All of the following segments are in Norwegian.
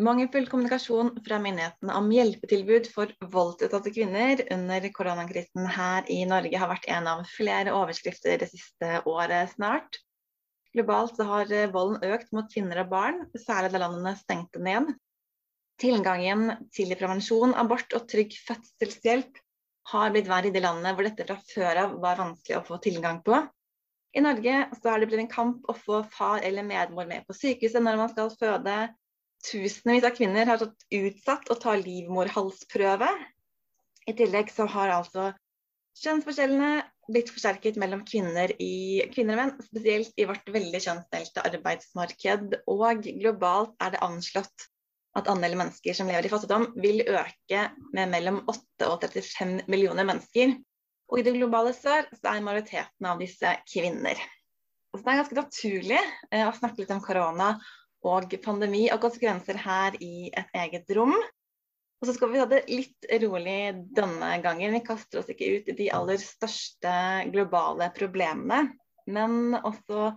Mangelfull kommunikasjon fra myndighetene om hjelpetilbud for voldsutsatte kvinner under koronakrisen her i Norge har vært en av flere overskrifter det siste året snart. Globalt har volden økt mot kvinner og barn, særlig da landene stengte ned. Tilgangen til prevensjon, abort og trygg fødselshjelp har blitt verre i de landene hvor dette fra før av var vanskelig å få tilgang på. I Norge så er det blitt en kamp å få far eller medmor med på sykehuset når man skal føde. Tusenvis av kvinner har tatt utsatt å ta livmorhalsprøve. I tillegg så har altså kjønnsforskjellene blitt forsterket mellom kvinner, i, kvinner og menn, spesielt i vårt veldig kjønnsdelte arbeidsmarked. Og globalt er det anslått at andelen mennesker som lever i fattigdom, vil øke med mellom 8 og 35 millioner mennesker. Og i det globale sør så er majoriteten av disse kvinner. Så det er ganske naturlig eh, å snakke litt om korona og pandemi og konsekvenser her i et eget rom. Og så skal vi ta det litt rolig denne gangen. Vi kaster oss ikke ut i de aller største globale problemene, men også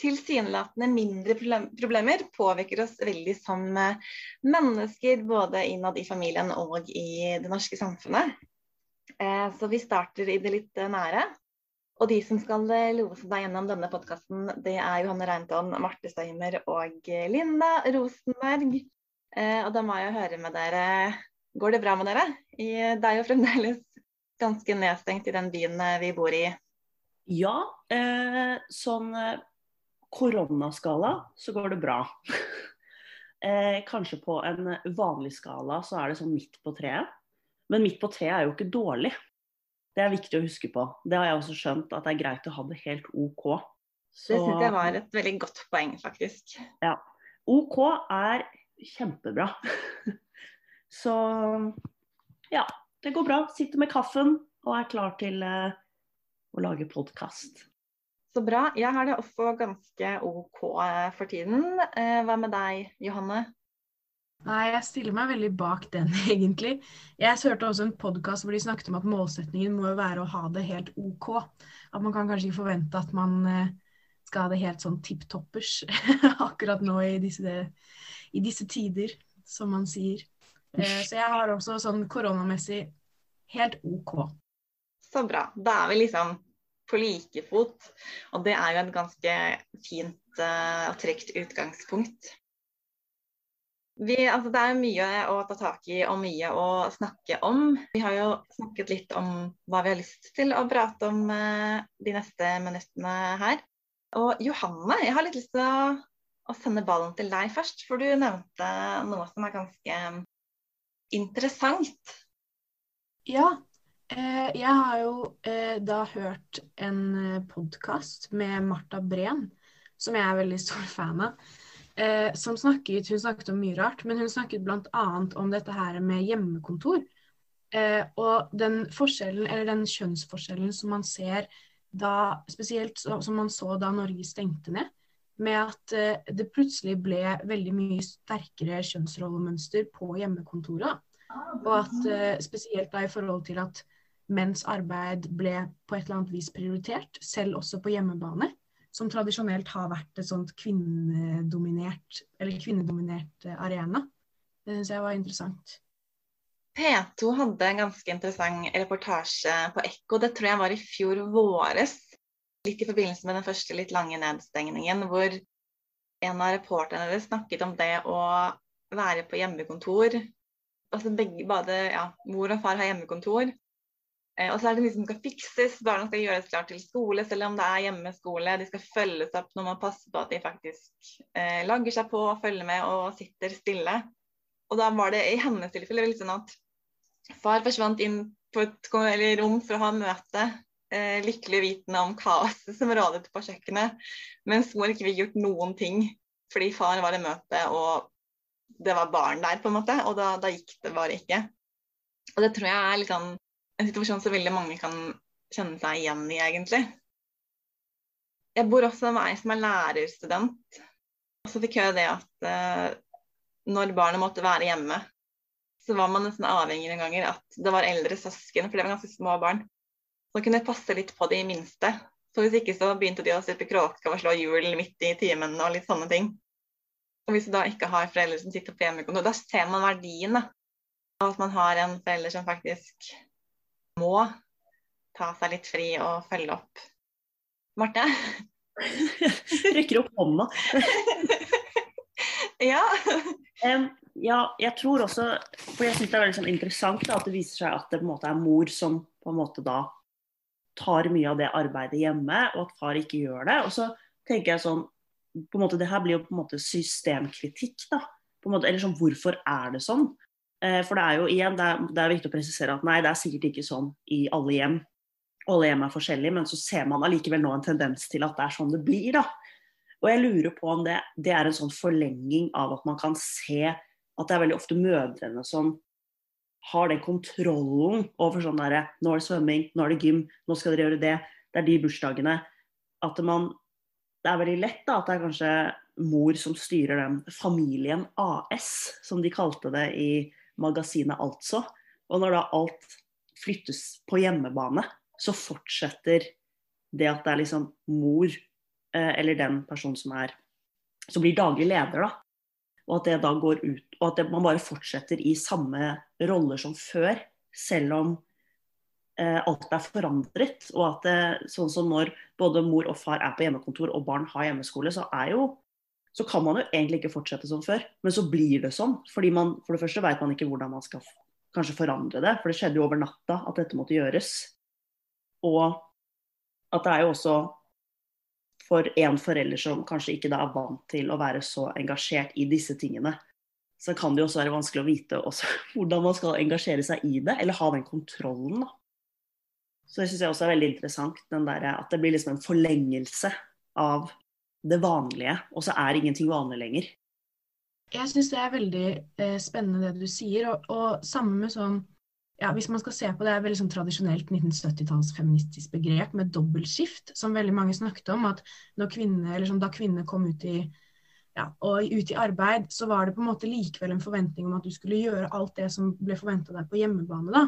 tilsynelatende mindre problemer påvirker oss veldig som mennesker, både innad i familien og i det norske samfunnet. Eh, så vi starter i det litt nære. Og de som skal eh, lose deg gjennom denne podkasten, det er Johanne Reinton, Marte Støymer og eh, Linda Rosenberg. Eh, og da må jeg høre med dere Går det bra med dere? Det er jo fremdeles ganske nedstengt i den byen vi bor i. Ja, eh, sånn koronaskala så går det bra. eh, kanskje på en vanlig skala så er det sånn midt på treet. Men midt på treet er jo ikke dårlig. Det er viktig å huske på. Det har jeg også skjønt, at det er greit å ha det helt OK. Så... Det syns jeg var et veldig godt poeng, faktisk. Ja. OK er kjempebra. Så ja, det går bra. Sitter med kaffen og er klar til uh, å lage podkast. Så bra. Jeg har det også ganske OK eh, for tiden. Uh, hva med deg, Johanne? Nei, jeg stiller meg veldig bak den, egentlig. Jeg hørte også en podkast hvor de snakket om at målsetningen må jo være å ha det helt OK. At man kan kanskje ikke forvente at man eh, skal ha det helt sånn tipp toppers akkurat nå i disse, i disse, tider, som man sier. Eh, så jeg har også sånn koronamessig helt OK. Så bra. Da er vi liksom på like fot. Og det er jo et ganske fint uh, og trygt utgangspunkt. Vi, altså det er mye å ta tak i og mye å snakke om. Vi har jo snakket litt om hva vi har lyst til å prate om eh, de neste minuttene her. Og Johanne, jeg har litt lyst til å, å sende ballen til deg først. For du nevnte noe som er ganske interessant. Ja, eh, jeg har jo eh, da hørt en eh, podkast med Marta Breen, som jeg er veldig stor fan av eh, som snakket Hun snakket om mye rart, men hun snakket bl.a. om dette her med hjemmekontor. Eh, og den forskjellen, eller den kjønnsforskjellen som man ser da, spesielt som man så da Norge stengte ned, med at eh, det plutselig ble veldig mye sterkere kjønnsrollemønster på hjemmekontoret. Og at eh, spesielt da i forhold til at menns arbeid ble på et eller annet vis prioritert, selv også på hjemmebane som tradisjonelt har vært et sånt kvinnedominert, eller kvinnedominert eh, arena. Det syns jeg var interessant. P2 hadde en ganske interessant reportasje på Ekko, det tror jeg var i fjor våres. Litt i forbindelse med den første litt lange nedstengningen, hvor en av reporterne deres snakket om det å være på hjemmekontor. Altså begge, både ja, mor og far har hjemmekontor, Eh, og så er det mye som skal fikses, barna skal gjøres klart til skole selv om det er hjemmeskole. De skal følges opp når man passer på at de faktisk eh, lagger seg på, følger med og sitter stille. Og da var det i hennes tilfelle litt sånn at far forsvant inn på et rom for å ha møte, eh, lykkelig vitende om kaoset som rådet på kjøkkenet, mens mor ikke fikk gjort noen ting fordi far var i møte og det var barn der, på en måte, og da, da gikk det bare ikke. Og det tror jeg er litt sånn en situasjon som veldig mange kan kjenne seg igjen i, egentlig. Jeg bor også med ei som er lærerstudent. Og så fikk jeg det at eh, når barnet måtte være hjemme, så var man nesten avhengig noen ganger at det var eldre søsken, for det var ganske små barn. Så kunne jeg passe litt på de minste. Så hvis ikke så begynte de å stupe kråka og slå hjul midt i timen og litt sånne ting. Og hvis du da ikke har foreldre som sitter på hjemmekontor, da ser man verdien av at man har en forelder som faktisk må ta seg litt fri og følge opp. Marte? Rekker opp hånda. ja. Um, ja, jeg tror også For jeg syns det er veldig sånn interessant da, at det viser seg at det på en måte er mor som på en måte da tar mye av det arbeidet hjemme, og at far ikke gjør det. Og så tenker jeg sånn på en måte, Det her blir jo på en måte systemkritikk, da. På en måte, eller sånn, hvorfor er det sånn? Eh, for det er jo igjen, det er, det er, viktig å presisere at nei, det er sikkert ikke sånn i alle hjem. Alle hjem er forskjellige, men så ser man allikevel nå en tendens til at det er sånn det blir, da. Og jeg lurer på om det, det er en sånn forlenging av at man kan se at det er veldig ofte mødrene som har den kontrollen over sånn derre Nå er det svømming, nå er det gym, nå skal dere gjøre det. Det er de bursdagene. At man Det er veldig lett da at det er kanskje mor som styrer den familien AS, som de kalte det i magasinet Altså. Og når da alt flyttes på hjemmebane, så fortsetter det at det er liksom mor, eh, eller den personen som er som blir daglig leder, da. Og at det da går ut, og at det, man bare fortsetter i samme roller som før, selv om eh, alt er forandret. Og at det, sånn som når både mor og far er på hjemmekontor og barn har hjemmeskole, så er jo så kan man jo egentlig ikke fortsette som før. Men så blir det sånn. fordi man, For det første vet man ikke hvordan man skal kanskje forandre det. For det skjedde jo over natta at dette måtte gjøres. Og at det er jo også for en forelder som kanskje ikke er vant til å være så engasjert i disse tingene, så kan det jo også være vanskelig å vite hvordan man skal engasjere seg i det, eller ha den kontrollen. da. Så det syns jeg også er veldig interessant, der, at det blir liksom en forlengelse av det vanlige, og så er ingenting vanlig lenger. Jeg syns det er veldig eh, spennende det du sier, og, og sammen med sånn ja, Hvis man skal se på det, er veldig sånn tradisjonelt 1970-talls feministisk begrep med dobbeltskift, som veldig mange snakket om. at kvinne, sånn, Da kvinner kom ut i, ja, ut i arbeid, så var det på en måte likevel en forventning om at du skulle gjøre alt det som ble forventa deg på hjemmebane. da.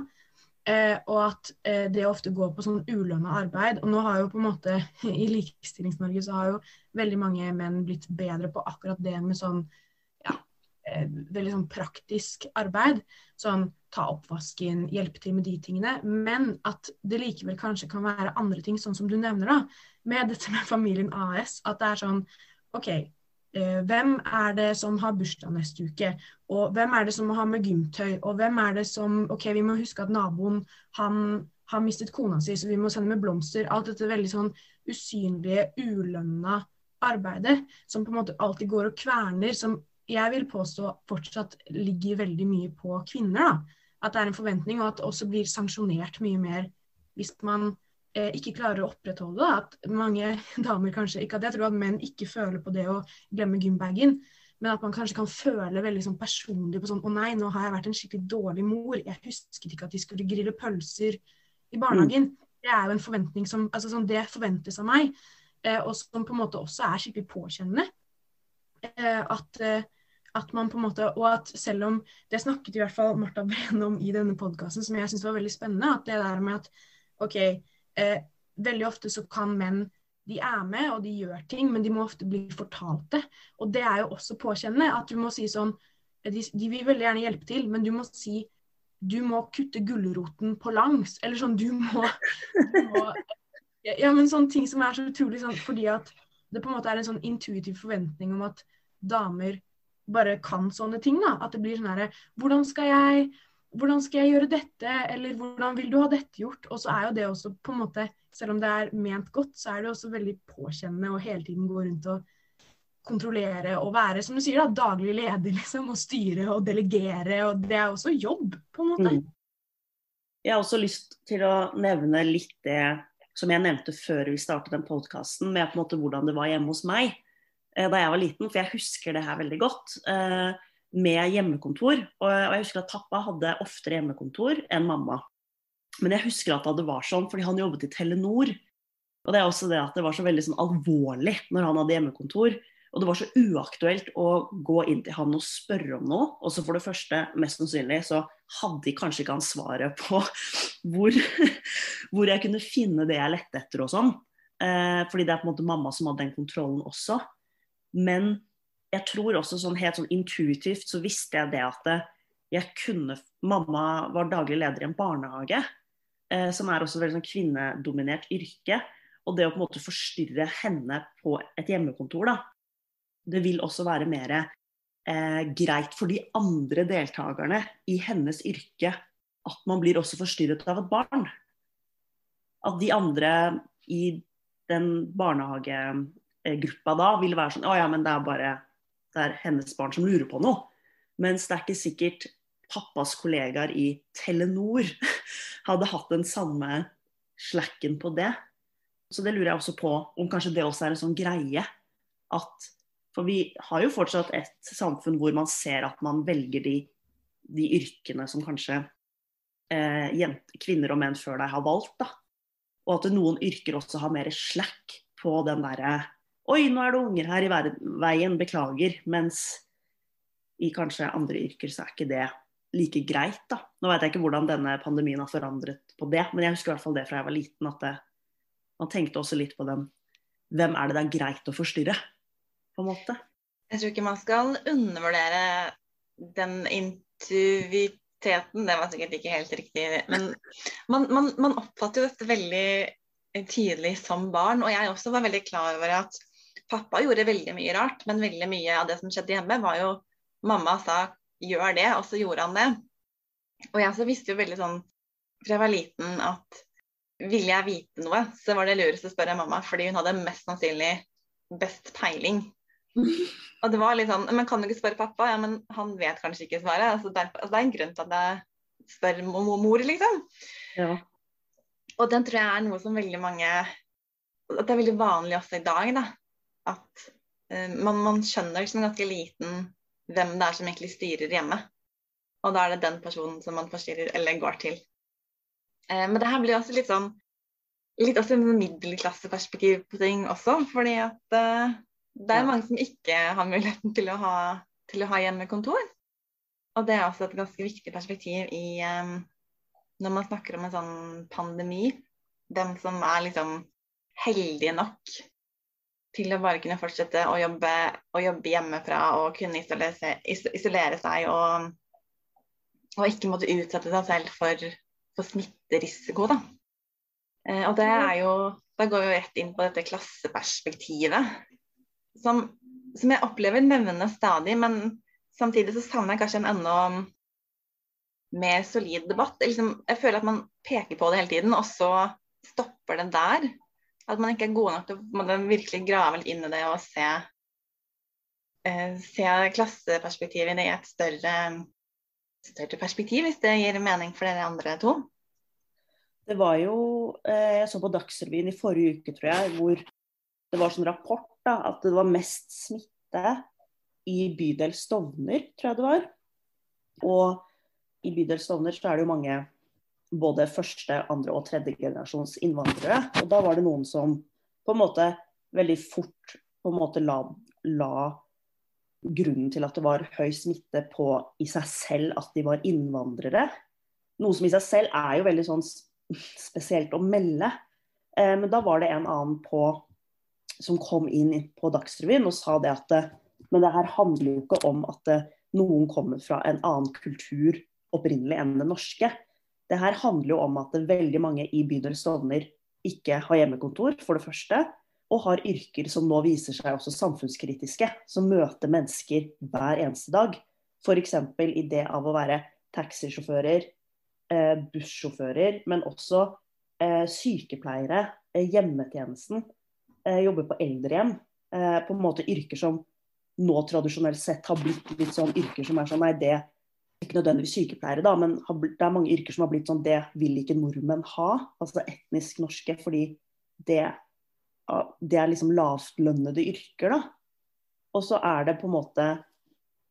Eh, og at eh, det ofte går på sånn ulønna arbeid. Og nå har jo på en måte i Likestillings-Norge så har jo veldig mange menn blitt bedre på akkurat det med sånn ja, eh, veldig sånn praktisk arbeid. Sånn ta oppvasken, hjelpe til med de tingene. Men at det likevel kanskje kan være andre ting, sånn som du nevner, da. Med dette med familien AS. At det er sånn OK, hvem er det som har bursdag neste uke? Og hvem er det som må ha med gymtøy? Og hvem er det som OK, vi må huske at naboen han har mistet kona si, så vi må sende med blomster. Alt dette veldig sånn usynlige, ulønna arbeidet som på en måte alltid går og kverner, som jeg vil påstå fortsatt ligger veldig mye på kvinner. da. At det er en forventning, og at det også blir sanksjonert mye mer hvis man eh, ikke klarer å opprettholde. At mange damer kanskje ikke at Jeg tror at menn ikke føler på det å glemme gymbagen. Men at man kanskje kan føle veldig sånn personlig på sånn Å nei, nå har jeg vært en skikkelig dårlig mor. Jeg husket ikke at de skulle grille pølser i barnehagen. Mm. Det er jo en forventning som altså sånn, Det forventes av meg. Eh, og som på en måte også er skikkelig påkjennende. Eh, at, eh, at man på en måte, Og at selv om Det snakket i hvert fall Marta Breen om i denne podkasten, som jeg syns var veldig spennende. At det der med at OK, eh, veldig ofte så kan menn de er med og de gjør ting, men de må ofte bli fortalt det. Og det er jo også påkjennende. At du må si sånn de, de, vil veldig gjerne hjelpe til, men du må si du må kutte gulroten på langs. Eller sånn du må, du må Ja, men sånne ting som er så utrolig sånn fordi at det på en måte er en sånn intuitiv forventning om at damer bare kan sånne ting. da, At det blir sånn herre Hvordan skal jeg hvordan skal jeg gjøre dette, eller hvordan vil du ha dette gjort? Og så er jo det også på en måte, selv om det er ment godt, så er det også veldig påkjennende å hele tiden gå rundt og kontrollere og være, som du sier, da, daglig leder, liksom, og styre og delegere. Og det er også jobb, på en måte. Mm. Jeg har også lyst til å nevne litt det som jeg nevnte før vi startet den podkasten, med på en måte hvordan det var hjemme hos meg eh, da jeg var liten, for jeg husker det her veldig godt. Eh, med hjemmekontor. Og jeg husker at pappa hadde oftere hjemmekontor enn mamma. Men jeg husker at det var sånn fordi han jobbet i Telenor. Og det er også det at det var så veldig sånn alvorlig når han hadde hjemmekontor. Og det var så uaktuelt å gå inn til han og spørre om noe. Og så for det første, mest sannsynlig, så hadde de kanskje ikke han svaret på hvor, hvor, jeg kunne finne det jeg lette etter og sånn. Eh, fordi det er på en måte mamma som hadde den kontrollen også. Men jeg tror også sånn helt sånn intuitivt så visste jeg det at jeg kunne Mamma var daglig leder i en barnehage, eh, som er også veldig sånn kvinnedominert yrke. Og det å på en måte forstyrre henne på et hjemmekontor, da. Det vil også være mer eh, greit for de andre deltakerne i hennes yrke at man blir også forstyrret av et barn. At de andre i den barnehagegruppa da vil være sånn Å ja, men det er bare det er hennes barn som lurer på noe. Mens det er ikke sikkert pappas kollegaer i Telenor hadde hatt den samme slacken på det. Så det lurer jeg også på om kanskje det også er en sånn greie at For vi har jo fortsatt et samfunn hvor man ser at man velger de, de yrkene som kanskje eh, kvinner og menn før deg har valgt. da. Og at noen yrker også har mer slack på den derre Oi, nå er det unger her i veien, beklager. Mens i kanskje andre yrker så er ikke det like greit. da. Nå vet jeg ikke hvordan denne pandemien har forandret på det, men jeg husker i hvert fall det fra jeg var liten. At det, man tenkte også litt på den Hvem er det det er greit å forstyrre, på en måte? Jeg tror ikke man skal undervurdere den intuiteten. Det var sikkert ikke helt riktig. Men man, man, man oppfatter jo dette veldig tydelig som barn. Og jeg også var veldig klar over at pappa gjorde veldig mye rart, men veldig mye av det som skjedde hjemme, var jo Mamma sa gjør det, og så gjorde han det. Og jeg så visste jo veldig sånn fra jeg var liten at ville jeg vite noe, så var det lurest å spørre mamma, fordi hun hadde mest sannsynlig best peiling. Og det var litt sånn Men kan du ikke spørre pappa? Ja, men han vet kanskje ikke svaret. Altså, derfor, altså, det er en grunn til at jeg spør mor, liksom. Ja. Og den tror jeg er noe som veldig mange At det er veldig vanlig også i dag, da. At uh, man, man skjønner som ganske liten hvem det er som egentlig styrer hjemme. Og da er det den personen som man forstyrrer eller går til. Eh, men det her blir også litt sånn litt også en middelklasseperspektiv på ting også. Fordi at uh, det er mange som ikke har muligheten til å ha, til å ha hjemmekontor. Og det er også et ganske viktig perspektiv i um, når man snakker om en sånn pandemi. Dem som er liksom heldige nok til å bare kunne fortsette å jobbe, å jobbe hjemmefra og kunne isolere, isolere seg og, og, ikke måtte utsette seg selv for, for smitterisiko. Da. Eh, og det er jo Da går vi jo rett inn på dette klasseperspektivet, som, som jeg opplever nevnes stadig, men samtidig så savner jeg kanskje en enda mer solid debatt. Liksom, jeg føler at man peker på det hele tiden, og så stopper det der. At man ikke er god nok til å virkelig grave litt inn i det og se, uh, se klasseperspektivet i et større, større, perspektiv, hvis det gir mening for dere andre to. Det var jo eh, Jeg så på Dagsrevyen i forrige uke, tror jeg, hvor det var sånn rapport da, at det var mest smitte i bydel Stovner, tror jeg det var. Og i bydel Stovner så er det jo mange både første, andre og tredje generasjons innvandrere. Og da var det noen som på en måte veldig fort på en måte la, la grunnen til at det var høy smitte på i seg selv at de var innvandrere. Noe som i seg selv er jo veldig sånn spesielt å melde. Eh, men da var det en annen på, som kom inn på Dagsrevyen og sa det at men det her handler jo ikke om at noen kommer fra en annen kultur opprinnelig enn den norske. Det her handler jo om at veldig mange i bydel Stovner ikke har hjemmekontor, for det første. Og har yrker som nå viser seg også samfunnskritiske, som møter mennesker hver eneste dag. F.eks. i det av å være taxisjåfører, eh, bussjåfører, men også eh, sykepleiere, eh, hjemmetjenesten, jobbe på eldrehjem. Eh, på en måte yrker som nå tradisjonelt sett har blitt litt sånn yrker som er sånn Nei, det ikke nødvendigvis sykepleiere, da, men det er mange yrker som har blitt sånn det vil ikke nordmenn ha. Altså etnisk norske, fordi det, det er liksom lavtlønnede yrker, da. Og så er det på en måte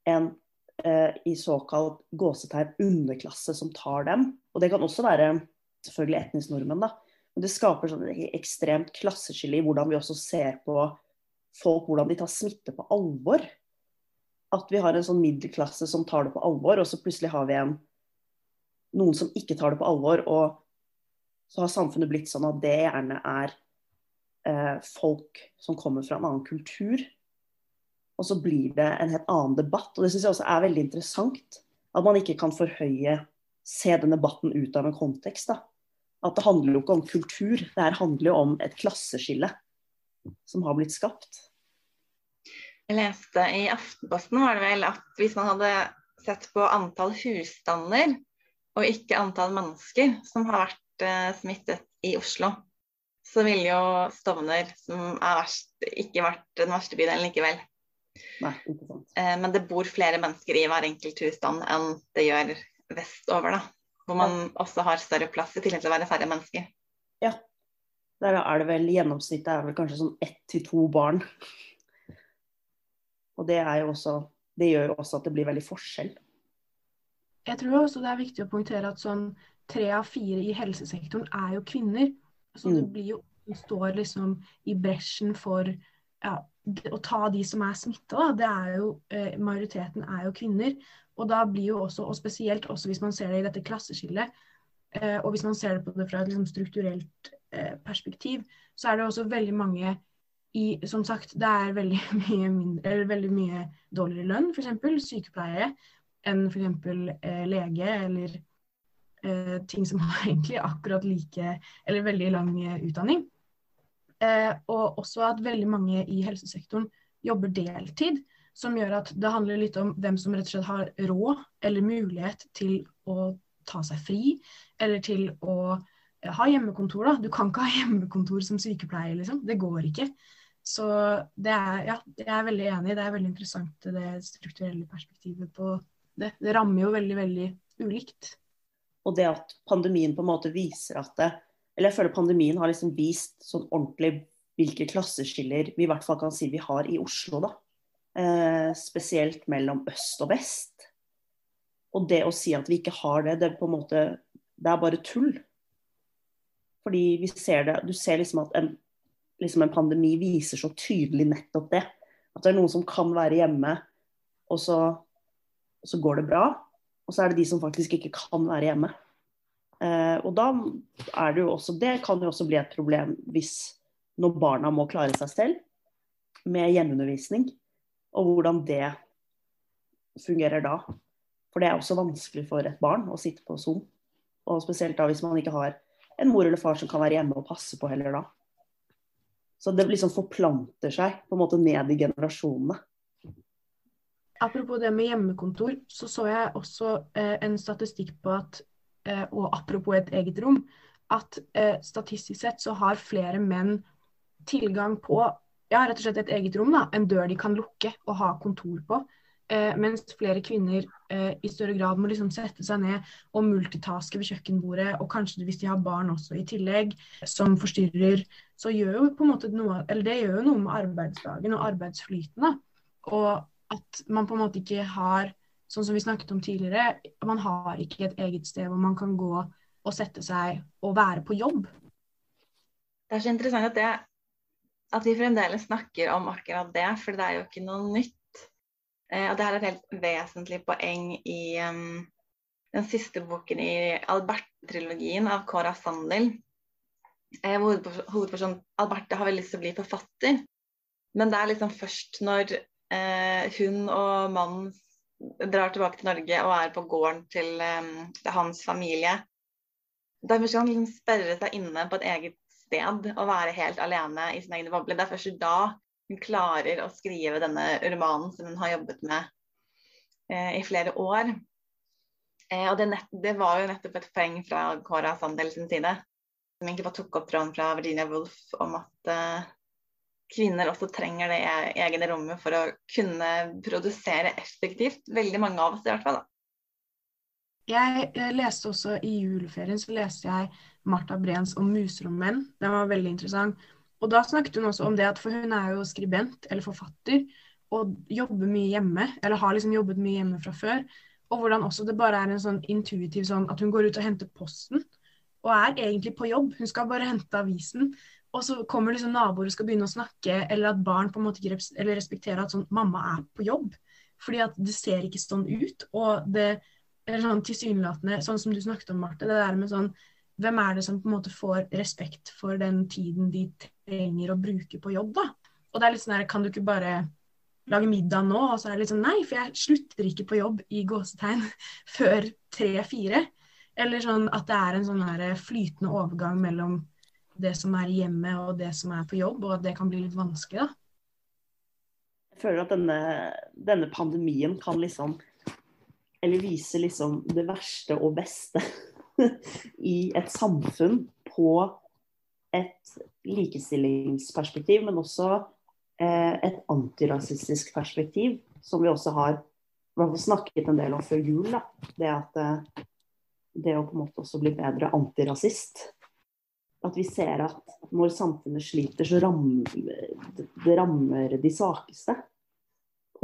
en eh, i såkalt gåsetegn underklasse som tar dem. Og det kan også være selvfølgelig etnisk nordmenn, da. Men det skaper sånn ekstremt klasseskille i hvordan vi også ser på folk, hvordan de tar smitte på alvor at vi har en sånn middelklasse som tar det på alvor, og så plutselig har vi en, noen som ikke tar det på alvor. Og så har samfunnet blitt sånn at det gjerne er eh, folk som kommer fra en annen kultur. og så blir det en helt annen debatt. Og det syns jeg også er veldig interessant. At man ikke kan forhøye, se den debatten ut av en kontekst. da. At det handler jo ikke om kultur, det her handler jo om et klasseskille som har blitt skapt. Jeg leste i Aftenposten var det vel at hvis man hadde sett på antall husstander og ikke antall mennesker som har vært eh, smittet i Oslo, så ville jo Stovner, som er verst, ikke vært den verste bydelen likevel. Nei, ikke sant. Eh, men det bor flere mennesker i hver enkelt husstand enn det gjør vestover, da. Hvor man også har større plass i tillegg til å være færre mennesker. Ja. Der er det vel gjennomsnittet er vel kanskje sånn ett til to barn. Og det er også Det gjør også at det blir veldig forskjell. Jeg tror også det er viktig å poengtere at sånn tre av fire i helsesektoren er jo kvinner. Så det Mm. blir jo de står liksom i bresjen for ja, det- å ta de som er smitta. Det eh, majoriteten er jo kvinner. Og da blir jo også, og spesielt også hvis man ser det i dette klasseskillet, eh, og hvis man ser det på det fra et liksom, strukturelt eh, perspektiv, så er det også veldig mange i Som sagt, det er veldig mye, mindre, veldig mye dårligere lønn, f.eks. sykepleiere, enn f.eks. Eh, lege eller eh, ting som har egentlig akkurat like eller veldig lang eh, utdanning. Eh, og også at veldig mange i helsesektoren jobber deltid, som gjør at det handler litt om hvem som rett og slett har råd eller mulighet til å ta seg fri, eller til å eh, ha hjemmekontor. da. Du kan ikke ha hjemmekontor som sykepleier, liksom. Det går ikke. Så det er, ja, jeg er veldig enig. Det er veldig interessant det strukturelle perspektivet på det. Det rammer jo veldig, veldig ulikt. Og det at pandemien på en måte viser at det Eller jeg føler pandemien har liksom vist sånn ordentlig hvilke klasseskiller vi i hvert fall kan si vi har i Oslo, da. Eh, spesielt mellom øst og vest. Og det å si at vi ikke har det, det er på en måte Det er bare tull. Fordi vi ser det Du ser liksom at en, liksom en pandemi viser så tydelig nettopp det. At det er noen som kan være hjemme, og så, så går det bra. Og så er det de som faktisk ikke kan være hjemme. Eh, og da er det jo også Det kan jo også bli et problem hvis når barna må klare seg selv med hjemmeundervisning, og hvordan det fungerer da. For det er også vanskelig for et barn å sitte på Zoom. Og spesielt da hvis man ikke har en mor eller far som kan være hjemme og passe på heller da. Så det liksom forplanter seg på en måte ned i generasjonene. Apropos det med hjemmekontor, så så jeg også eh, en statistikk på at eh, Og apropos et eget rom, at eh, statistisk sett så har flere menn tilgang på ja, rett og slett et eget rom, da, en dør de kan lukke og ha kontor på. Eh, mens flere kvinner eh, i større grad må liksom sette seg ned og multitaske ved kjøkkenbordet, og kanskje hvis de har barn også i tillegg som forstyrrer, så gjør jo på en måte noe Eller det gjør jo noe med arbeidsdagen og arbeidsflyten. Og at man på en måte ikke har, sånn som vi snakket om tidligere, man har ikke et eget sted hvor man kan gå og sette seg og være på jobb. Det er så interessant at, det, at vi fremdeles snakker om akkurat det, for det er jo ikke noe nytt. Eh, og det her er et helt vesentlig poeng i um, den siste boken i Alberte-trilogien av Cora Sandel. Eh, hovedpersonen Alberte har veldig lyst til å bli forfatter, men det er liksom først når eh, hun og mannen drar tilbake til Norge og er på gården til, um, til hans familie. Da skal han liksom sperre seg inne på et eget sted og være helt alene i sin egen boble. Det er først da hun klarer å skrive denne romanen som hun har jobbet med eh, i flere år. Eh, og det, nett, det, var jo nettopp et poeng fra Cora Sandel side, som egentlig bare tok opp tråden fra Virginia Woolf om at eh, kvinner også trenger det e-, egne rommet for å kunne produsere effektivt. Veldig mange av oss i hvert fall. da. Jeg, jeg leste også i juleferien så leste jeg Martha Brens om muser og menn. Den var veldig interessant. Og da snakket hun også om det at for hun er jo skribent eller forfatter og jobber mye hjemme, eller har liksom jobbet mye hjemme fra før. Og hvordan også det bare er en sånn intuitiv sånn at hun går ut og henter posten, og er egentlig på jobb. Hun skal bare hente avisen. Og så kommer liksom naboer og skal begynne å snakke, eller at barn på en måte ikke eller respekterer at sånn mamma er på jobb. Fordi at det ser ikke sånn ut. Og det er sånn tilsynelatende, sånn som du snakket om, Marte, det der med sånn hvem er det som på en måte får respekt for den tiden de trenger å bruke på jobb, da? Og det er litt sånn her, kan du ikke bare lage middag nå, og så er det litt sånn nei, for jeg slutter ikke på jobb i gåsetegn før tre-fire. Eller sånn at det er en sånn her flytende overgang mellom det som er hjemme og det som er på jobb, og at det kan bli litt vanskelig, da. Jeg føler at denne, denne pandemien kan liksom Eller vise liksom det verste og beste i et samfunn på et likestillingsperspektiv, men også eh, et antirasistisk perspektiv, som vi også har snakket en del om før jul. Da. Det at eh, det å på en måte også bli bedre antirasist. At vi ser at når samfunnet sliter, så rammer det rammer de svakeste.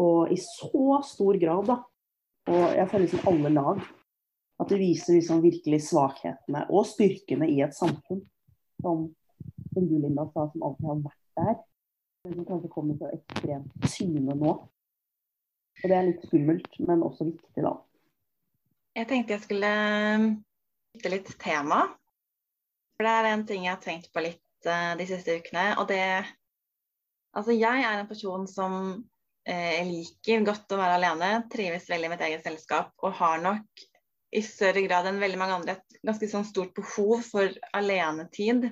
Og i så stor grad, da. Og jeg føler liksom alle lag. At det viser liksom virkelig svakhetene og styrkene i et samfunn. Som, som du, Linda, sa, som alltid har vært der. Men som kanskje kommer så ekstremt syne nå. Og det er litt skummelt, men også viktig, da. Jeg tenkte jeg skulle um, bytte litt tema. For det er en ting jeg har tenkt på litt uh, de siste ukene. Og det Altså, jeg er en person som eh, liker godt å være alene, trives veldig i mitt eget selskap og har nok i større grad enn veldig mange andre et ganske sånn stort behov for alenetid.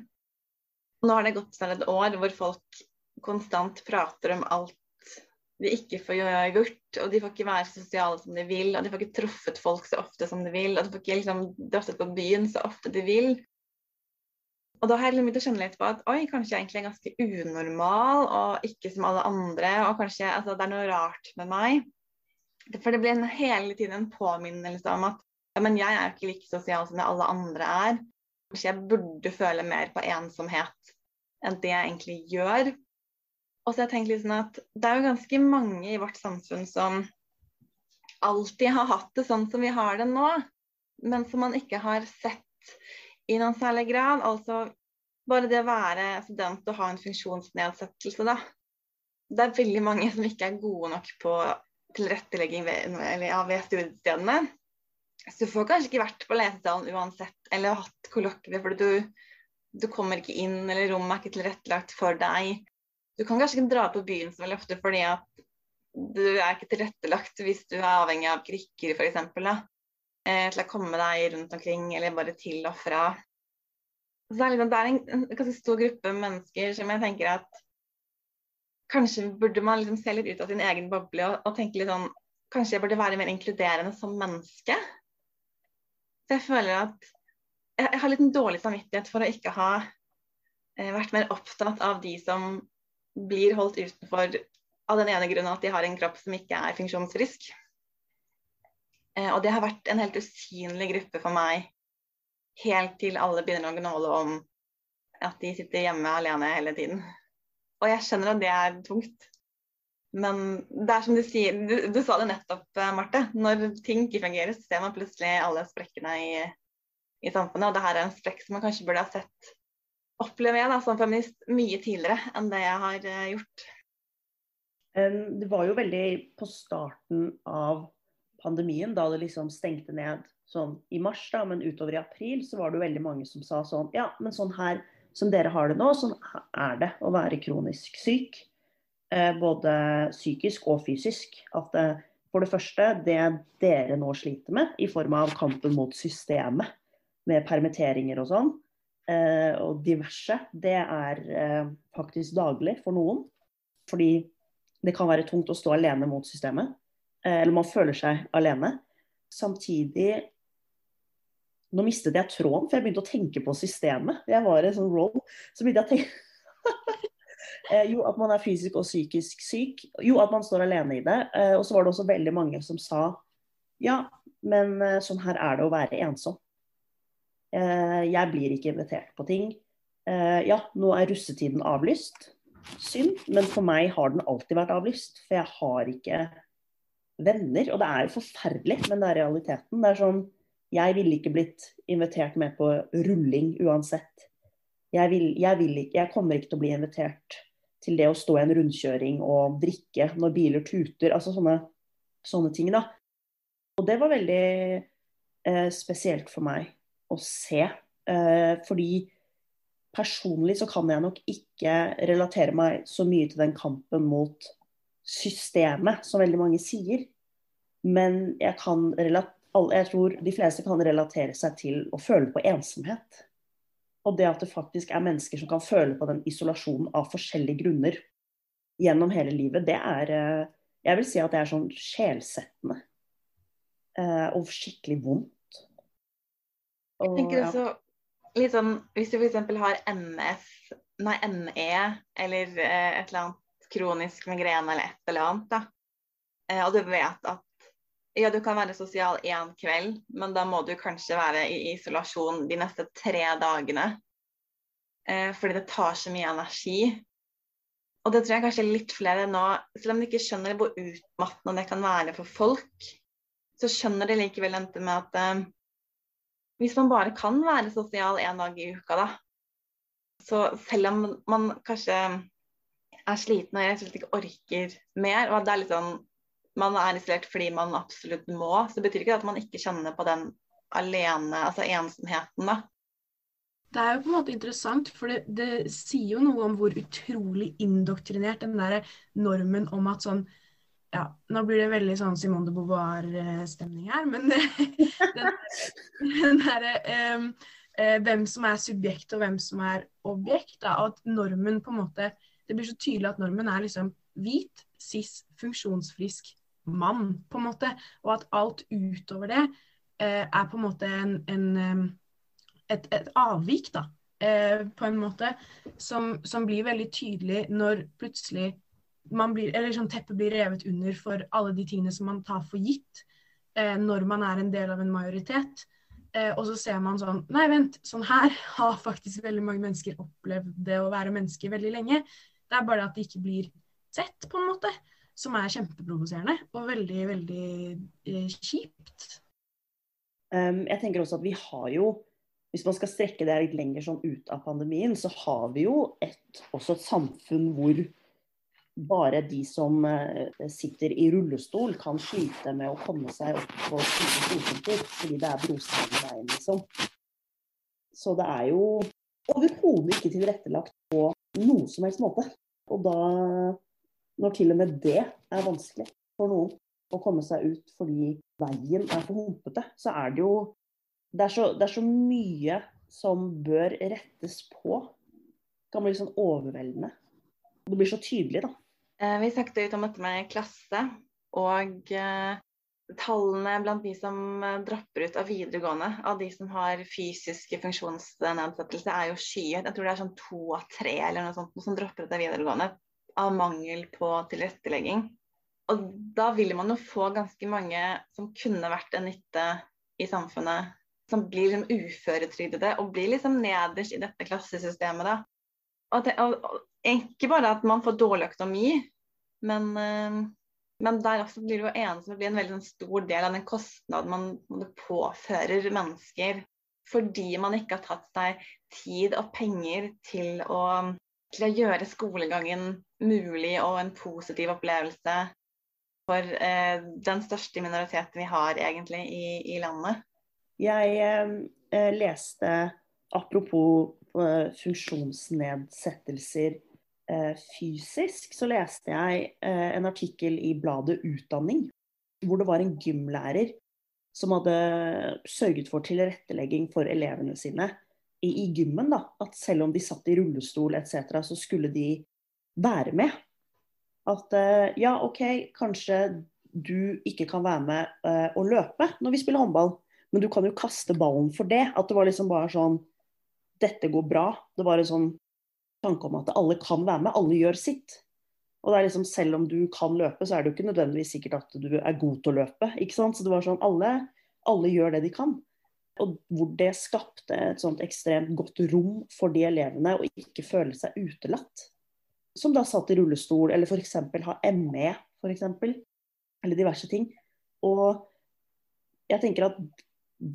Nå har det gått snart et år hvor folk konstant prater om alt de ikke får gjort, og de får ikke være sosiale som de vil, og de får ikke truffet folk så ofte som de vil, og de får ikke liksom, drasset på byen så ofte de vil. Og da har jeg liksom begynt å skjønne litt på at oi, kanskje jeg egentlig er ganske unormal og ikke som alle andre, og kanskje altså, det er noe rart med meg. For det blir hele tiden en påminnelse om at ja, men jeg er jo ikke like sosial som alle andre er. Kanskje jeg burde føle mer på ensomhet enn det jeg egentlig gjør. Og så har jeg tenkt litt sånn at det er jo ganske mange i vårt samfunn som alltid har hatt det sånn som vi har det nå, men som man ikke har sett i noen særlig grad. Altså bare det å være student og ha en funksjonsnedsettelse, da. Det er veldig mange som ikke er gode nok på tilrettelegging ved, ved studiestedene. Så du får kanskje ikke vært på lesesalen uansett, eller hatt kollokvie fordi du, du kommer ikke inn, eller rommet er ikke tilrettelagt for deg. Du kan kanskje ikke dra på byen så veldig ofte fordi at du er ikke tilrettelagt hvis du er avhengig av krykker f.eks. Eh, til å komme deg rundt omkring eller bare til og fra. Så liksom, det er en, en ganske stor gruppe mennesker som jeg tenker at kanskje burde man liksom se litt ut av sin egen boble og, og tenke litt sånn Kanskje jeg burde være mer inkluderende som menneske. Så jeg føler at jeg, har litt en dårlig samvittighet for å ikke ha eh, vært mer opptatt av de som blir holdt utenfor av den ene grunnen at de har en kropp som ikke er funksjonsfrisk. Eh, og det har vært en helt usynlig gruppe for meg helt til alle begynner å gnåle om at de sitter hjemme alene hele tiden. Og jeg skjønner at det er tungt. Men det er som du sier, du, du sa det nettopp, eh, Marte. Når ting ikke fungerer, så ser man plutselig alle sprekkene i, i samfunnet. Og det her er en sprekk som man kanskje burde ha sett opplever jeg som feminist mye tidligere enn det jeg har uh, gjort. Det var jo veldig på starten av pandemien, da det liksom stengte ned sånn i mars, da, men utover i april, så var det jo veldig mange som sa sånn Ja, men sånn her som dere har det nå, sånn er det å være kronisk syk. Eh, både psykisk og fysisk. At det, for det første, det dere nå sliter med i form av kampen mot systemet, med permitteringer og sånn, eh, og diverse, det er eh, faktisk daglig for noen. Fordi det kan være tungt å stå alene mot systemet. Eh, eller man føler seg alene. Samtidig Nå mistet jeg tråden, for jeg begynte å tenke på systemet. Jeg var i en sånn roll. Så begynte jeg å tenke eh, Jo, at man er fysisk og psykisk syk. Jo, at man står alene i det. Eh, og så var det også veldig mange som sa ja, men eh, sånn her er det å være ensom. Eh, jeg blir ikke invitert på ting. Eh, ja, nå er russetiden avlyst. Synd, men for meg har den alltid vært avlyst. For jeg har ikke venner. Og det er jo forferdelig, men det er realiteten. Det er sånn Jeg ville ikke blitt invitert med på rulling uansett. Jeg, vil, jeg, vil ikke, jeg kommer ikke til å bli invitert til det å stå i en rundkjøring og drikke når biler tuter. Altså sånne, sånne ting, da. Og det var veldig eh, spesielt for meg å se. Eh, fordi personlig så kan jeg nok ikke relatere meg så mye til den kampen mot systemet, som veldig mange sier. Men jeg, kan jeg tror de fleste kan relatere seg til å føle på ensomhet. Og det at det faktisk er mennesker som kan føle på den isolasjonen av forskjellige grunner gjennom hele livet, det er eh, Jeg vil si at det er sånn sjelsettende. Eh, og skikkelig vondt. Og, jeg tenker også litt sånn Hvis du f.eks. har NF, nei, NE eller eh, et eller annet kronisk migrene eller et eller annet, da. og du vet at ja, du kan være sosial én kveld, men da må du kanskje være i isolasjon de neste tre dagene. Eh, fordi det tar så mye energi. Og det tror jeg kanskje litt flere nå, selv om de ikke skjønner hvor utmattende det kan være for folk, så skjønner de likevel endte med at eh, hvis man bare kan være sosial én dag i uka, da, så selv om man kanskje er sliten og rett og slett ikke orker mer, og at det er litt sånn man er isolert fordi man absolutt må, så betyr ikke det at man ikke kjenner på den alene, altså ensomheten, da. Det er jo på en måte interessant, for det, det sier jo noe om hvor utrolig indoktrinert den der normen om at sånn ja, nå blir det veldig sånn Simone de Beauvoir-stemning her, men den, den derre um, uh, Hvem som er subjekt og hvem som er objekt. Da, og at normen på en måte Det blir så tydelig at normen er liksom hvit, cis, funksjonsfrisk, mann, på en måte. Og at alt utover det eh, er på en måte en, en, et, et, avvik, da. Eh, på en måte som, som, blir veldig tydelig når plutselig man blir, eller sånn teppet blir revet under for alle de tingene som man tar for gitt eh, når man er en del av en majoritet. Eh, og så ser man sånn Nei, vent, sånn her har faktisk veldig mange mennesker opplevd det å være menneske veldig lenge. Det er bare at det ikke blir sett, på en måte som er kjempeprovoserende og veldig, veldig eh, kjipt. Um, jeg tenker også at vi har jo, hvis man skal strekke det litt lenger sånn ut av pandemien, så har vi jo et, også et samfunn hvor bare de som uh, sitter i rullestol, kan slite med å komme seg opp på storkontor fordi det er brostein i veien, liksom. Så det er jo overhodet ikke tilrettelagt på noen som helst måte. Og da når til og med det er vanskelig for noen å komme seg ut fordi veien er for humpete, så er det jo det er, så, det er så mye som bør rettes på. Det kan bli sånn overveldende. Det blir så tydelig, da. Eh, vi snakket ut om dette med klasse. Og eh, tallene blant de som eh, dropper ut av videregående, av de som har fysiske funksjonsnedsettelse, er jo skyet. Jeg tror det er sånn to av tre eller noe sånt som dropper ut av videregående av mangel på tilrettelegging. Og da vil man jo få ganske mange som kunne vært en nytte i samfunnet, som blir liksom uføretrygdede og blir liksom nederst i dette klassesystemet. da. Og, det, og, Ikke bare at man får dårlig økonomi, men, øh, men der også blir det jo eneste blir en veldig sånn stor del av den kostnaden man påfører mennesker fordi man ikke har tatt seg tid og penger til å til å gjøre skolegangen mulig og en positiv opplevelse for eh, den største minoriteten vi har egentlig i, i landet. Jeg eh, leste, apropos eh, funksjonsnedsettelser eh, fysisk, så leste jeg eh, en artikkel i bladet Utdanning, hvor det var en gymlærer som hadde sørget for tilrettelegging for elevene sine i, gymmen, da, at selv om de satt i rullestol etc., så skulle de være med. At uh, ja, OK, kanskje du ikke kan være med uh, og løpe når vi spiller håndball, men du kan jo kaste ballen for det. At det var liksom bare sånn Dette går bra. Det var en sånn tanke om at alle kan være med, alle gjør sitt. Og det er liksom, Selv om du kan løpe, så er det jo ikke nødvendigvis sikkert at du er god til å løpe. ikke sant? Så det var sånn, alle, alle gjør det de kan. Og hvor det skapte et sånt ekstremt godt rom for de elevene å ikke føle seg utelatt. Som da satt i rullestol, eller f.eks. har ME, for eksempel, Eller diverse ting. Og jeg tenker at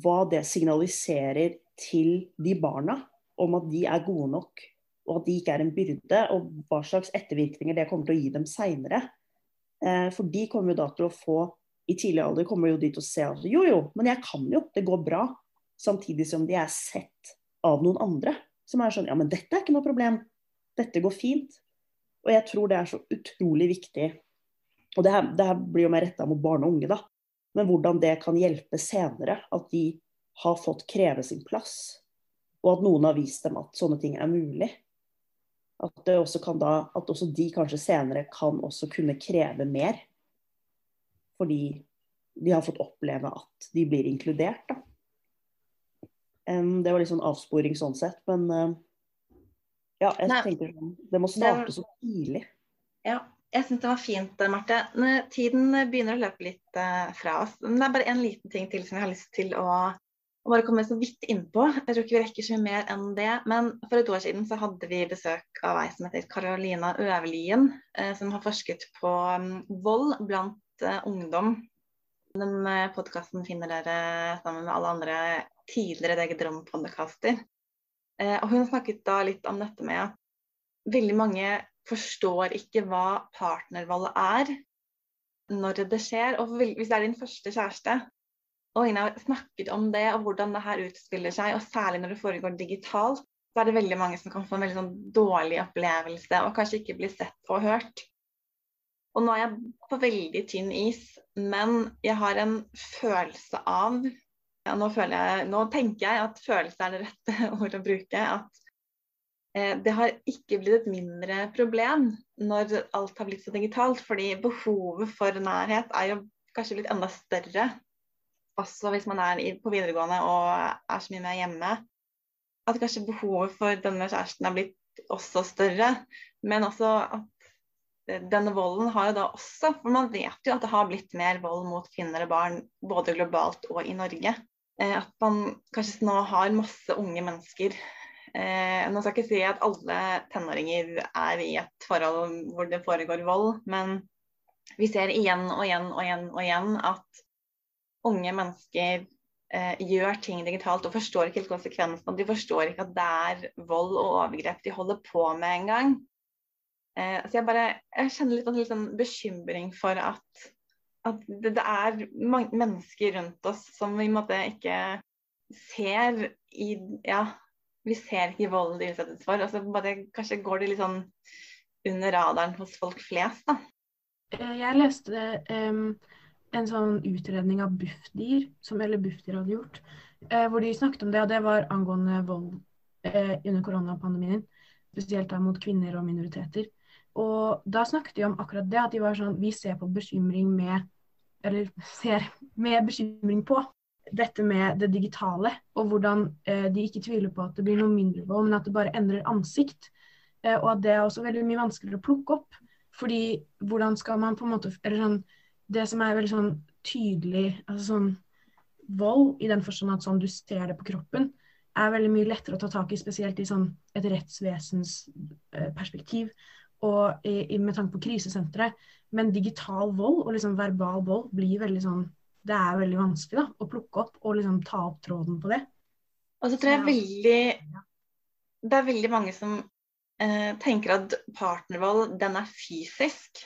hva det signaliserer til de barna om at de er gode nok, og at de ikke er en byrde, og hva slags ettervirkninger det kommer til å gi dem seinere. Eh, for de kommer jo da til å få i tidlig alder kommer jo de til å se at jo, jo, men jeg kan jo, det går bra samtidig som de er sett av noen andre. Som er sånn Ja, men dette er ikke noe problem. Dette går fint. Og jeg tror det er så utrolig viktig Og det her, det her blir jo mer retta mot barn og unge, da. Men hvordan det kan hjelpe senere. At de har fått kreve sin plass. Og at noen har vist dem at sånne ting er mulig. At, også da, at også de kanskje senere kan også kunne kreve mer. Fordi de har fått oppleve at de blir inkludert. Da. Det var litt sånn avsporing sånn sett, men eh, ja, jeg Nei. tenker sånn Det må starte så tidlig. Ja, jeg syns det var fint, Marte. Tiden begynner å løpe litt fra oss. Men det er bare en liten ting til som jeg har lyst til å, å bare komme så vidt innpå. Jeg tror ikke vi rekker så mye mer enn det. Men for et år siden så hadde vi besøk av ei som heter Carolina Øverlien, som har forsket på um, vold blant ungdom. Den podkasten finner dere sammen med alle andre tidligere DG Drom-podkaster. og hun snakket da litt om dette med at veldig mange forstår ikke hva partnervalget er når det skjer. Og hvis det er din første kjæreste, og hun har snakket om det og hvordan det her utspiller seg, og særlig når det foregår digitalt, så er det veldig mange som kan få en veldig sånn dårlig opplevelse og kanskje ikke bli sett og hørt. Og nå er jeg på veldig tynn is, men jeg har en følelse av ja, nå, jeg, nå tenker jeg at følelse er det rette ordet å bruke. At Eh, det har ikke blitt et mindre problem når alt har blitt så digitalt, fordi behovet for nærhet er jo kanskje blitt enda større. Også hvis man er på videregående og er så mye mer hjemme. At kanskje behovet for denne kjæresten er blitt også større. Men også at eh, denne volden har jo da også For man vet jo at det har blitt mer vold mot kvinner og barn både globalt og i Norge. Eh, at man kanskje nå har masse unge mennesker Eh, nå skal jeg ikke si at alle tenåringer er i et forhold hvor det foregår vold, men vi ser igjen og igjen og igjen og igjen at unge mennesker eh, gjør ting digitalt og forstår ikke helt konsekvensene. De forstår ikke at det er vold og overgrep de holder på med engang. Eh, så jeg bare jeg kjenner litt, litt sånn bekymring for at, at det, det, er mennesker rundt oss som vi måtte ikke ser i ja, vi ser ikke volden de utsettes for. Altså, bare, kanskje går det litt sånn under radaren hos folk flest, da. Eh, jeg leste um, en sånn utredning av Bufdir, som eller Bufdir hadde gjort, uh, hvor de snakket om det, og det var angående vold uh, under koronapandemien. Spesielt da mot kvinner og minoriteter. Og da snakket de om akkurat det, at de var sånn Vi ser på bekymring med Eller ser med bekymring på dette med det digitale, og hvordan eh, de ikke tviler på at det blir noe mindre vold, men at det bare endrer ansikt. Eh, og at det er også veldig mye vanskeligere å plukke opp. Fordi hvordan skal man på en måte Eller sånn Det som er veldig sånn tydelig altså sånn Vold i den forstand at sånn du ser det på kroppen, er veldig mye lettere å ta tak i, spesielt i sånn et rettsvesens eh, perspektiv og i, i, med tanke på krisesentre. Men digital vold og liksom verbal vold blir veldig sånn det er veldig vanskelig da, å plukke opp og liksom ta opp tråden på det. Og så tror jeg veldig Det er veldig mange som eh, tenker at partnervold, den er fysisk.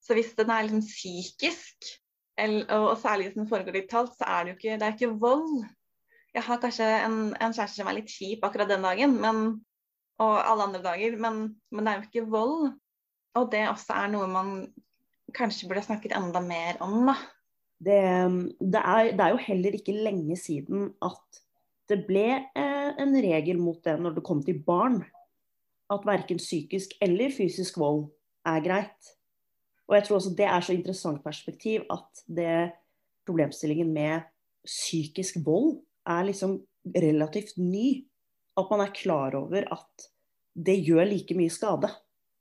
Så hvis den er liksom psykisk, eller, og særlig hvis den foregår digitalt, så er det jo ikke, det er ikke vold. Jeg har kanskje en, en, kjæreste som er litt kjip akkurat den dagen, men, og alle andre dager, men, men det er jo ikke vold. Og det også er noe man kanskje burde snakket enda mer om, da det, det, er, det, er, jo heller ikke lenge siden at det ble eh, en regel mot det når det kom til barn. At verken psykisk eller fysisk vold er greit. Og jeg tror også det er så interessant perspektiv at det problemstillingen med psykisk vold er liksom relativt ny. At man er klar over at det gjør like mye skade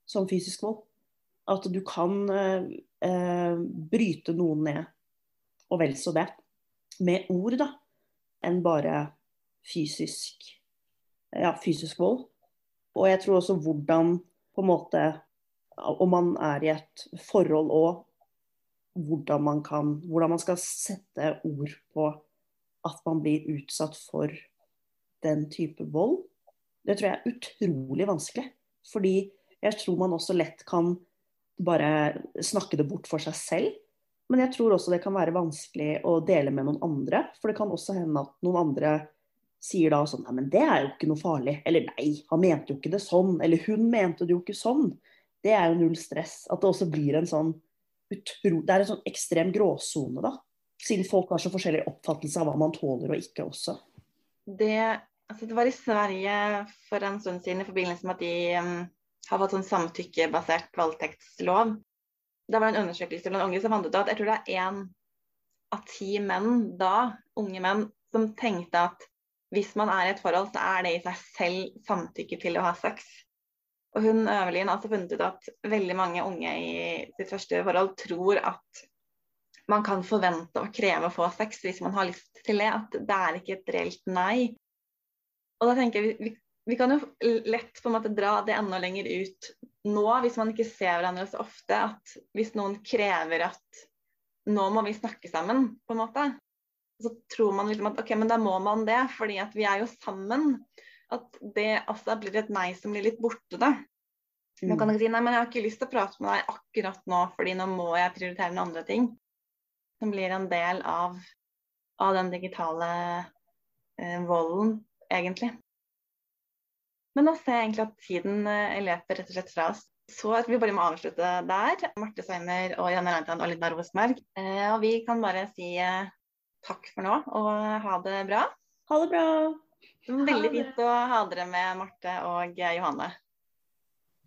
som fysisk vold. At du kan eh, bryte noen ned og vel så det, med ord, da, enn bare fysisk, ja, fysisk vold. Og jeg tror også hvordan på en måte Om man er i et forhold òg, hvordan man, kan, hvordan man skal sette ord på at man blir utsatt for den type vold. Det tror jeg er utrolig vanskelig. Fordi jeg tror man også lett kan bare snakke det bort for seg selv. Men jeg tror også det kan være vanskelig å dele med noen andre. For det kan også hende at noen andre sier da sånn Nei, men det er jo ikke noe farlig. Eller nei, han mente jo ikke det sånn. Eller hun mente det jo ikke sånn. Det er jo null stress. At det også blir en sånn utro, det er en sånn ekstrem gråsone, da. Siden folk har så forskjellig oppfattelse av hva man tåler og ikke også. Det, altså det var i Sverige for en stund siden i forbindelse med at de har fått sånn samtykkebasert voldtektslov. Det var en undersøkelse blant unge som fant ut at jeg tror det er én av ti menn da, unge menn, som tenkte at hvis man er i et forhold, så er det i seg selv samtykke til å ha sex. Og hun Øvelin har altså funnet ut at veldig mange unge i sitt første forhold tror at man kan forvente og kreve å få sex hvis man har lyst til det. At det er ikke et reelt nei. Og da tenker jeg vi, vi kan jo lett på en måte dra det enda lenger ut nå, hvis man ikke ser hverandre så ofte. At hvis noen krever at nå må vi snakke sammen, på en måte. Så tror man liksom at ok, men da må man det, fordi at vi er jo sammen at det også blir et nei som blir litt borte, da. Man kan mm. ikke si nei, men jeg har ikke lyst til å prate med deg akkurat nå, fordi nå må jeg prioritere noen andre ting. Som blir en del av, av den digitale eh, volden, egentlig. Men nå ser jeg egentlig at tiden eh, løper rett og slett fra oss. Så vi bare må avslutte der. Marte Seimer og Janne Reintan og Linda Rosenberg. Eh, og vi kan bare si eh, takk for nå og ha det bra. Ha det bra. Veldig fint å ha dere med, Marte og Johanne.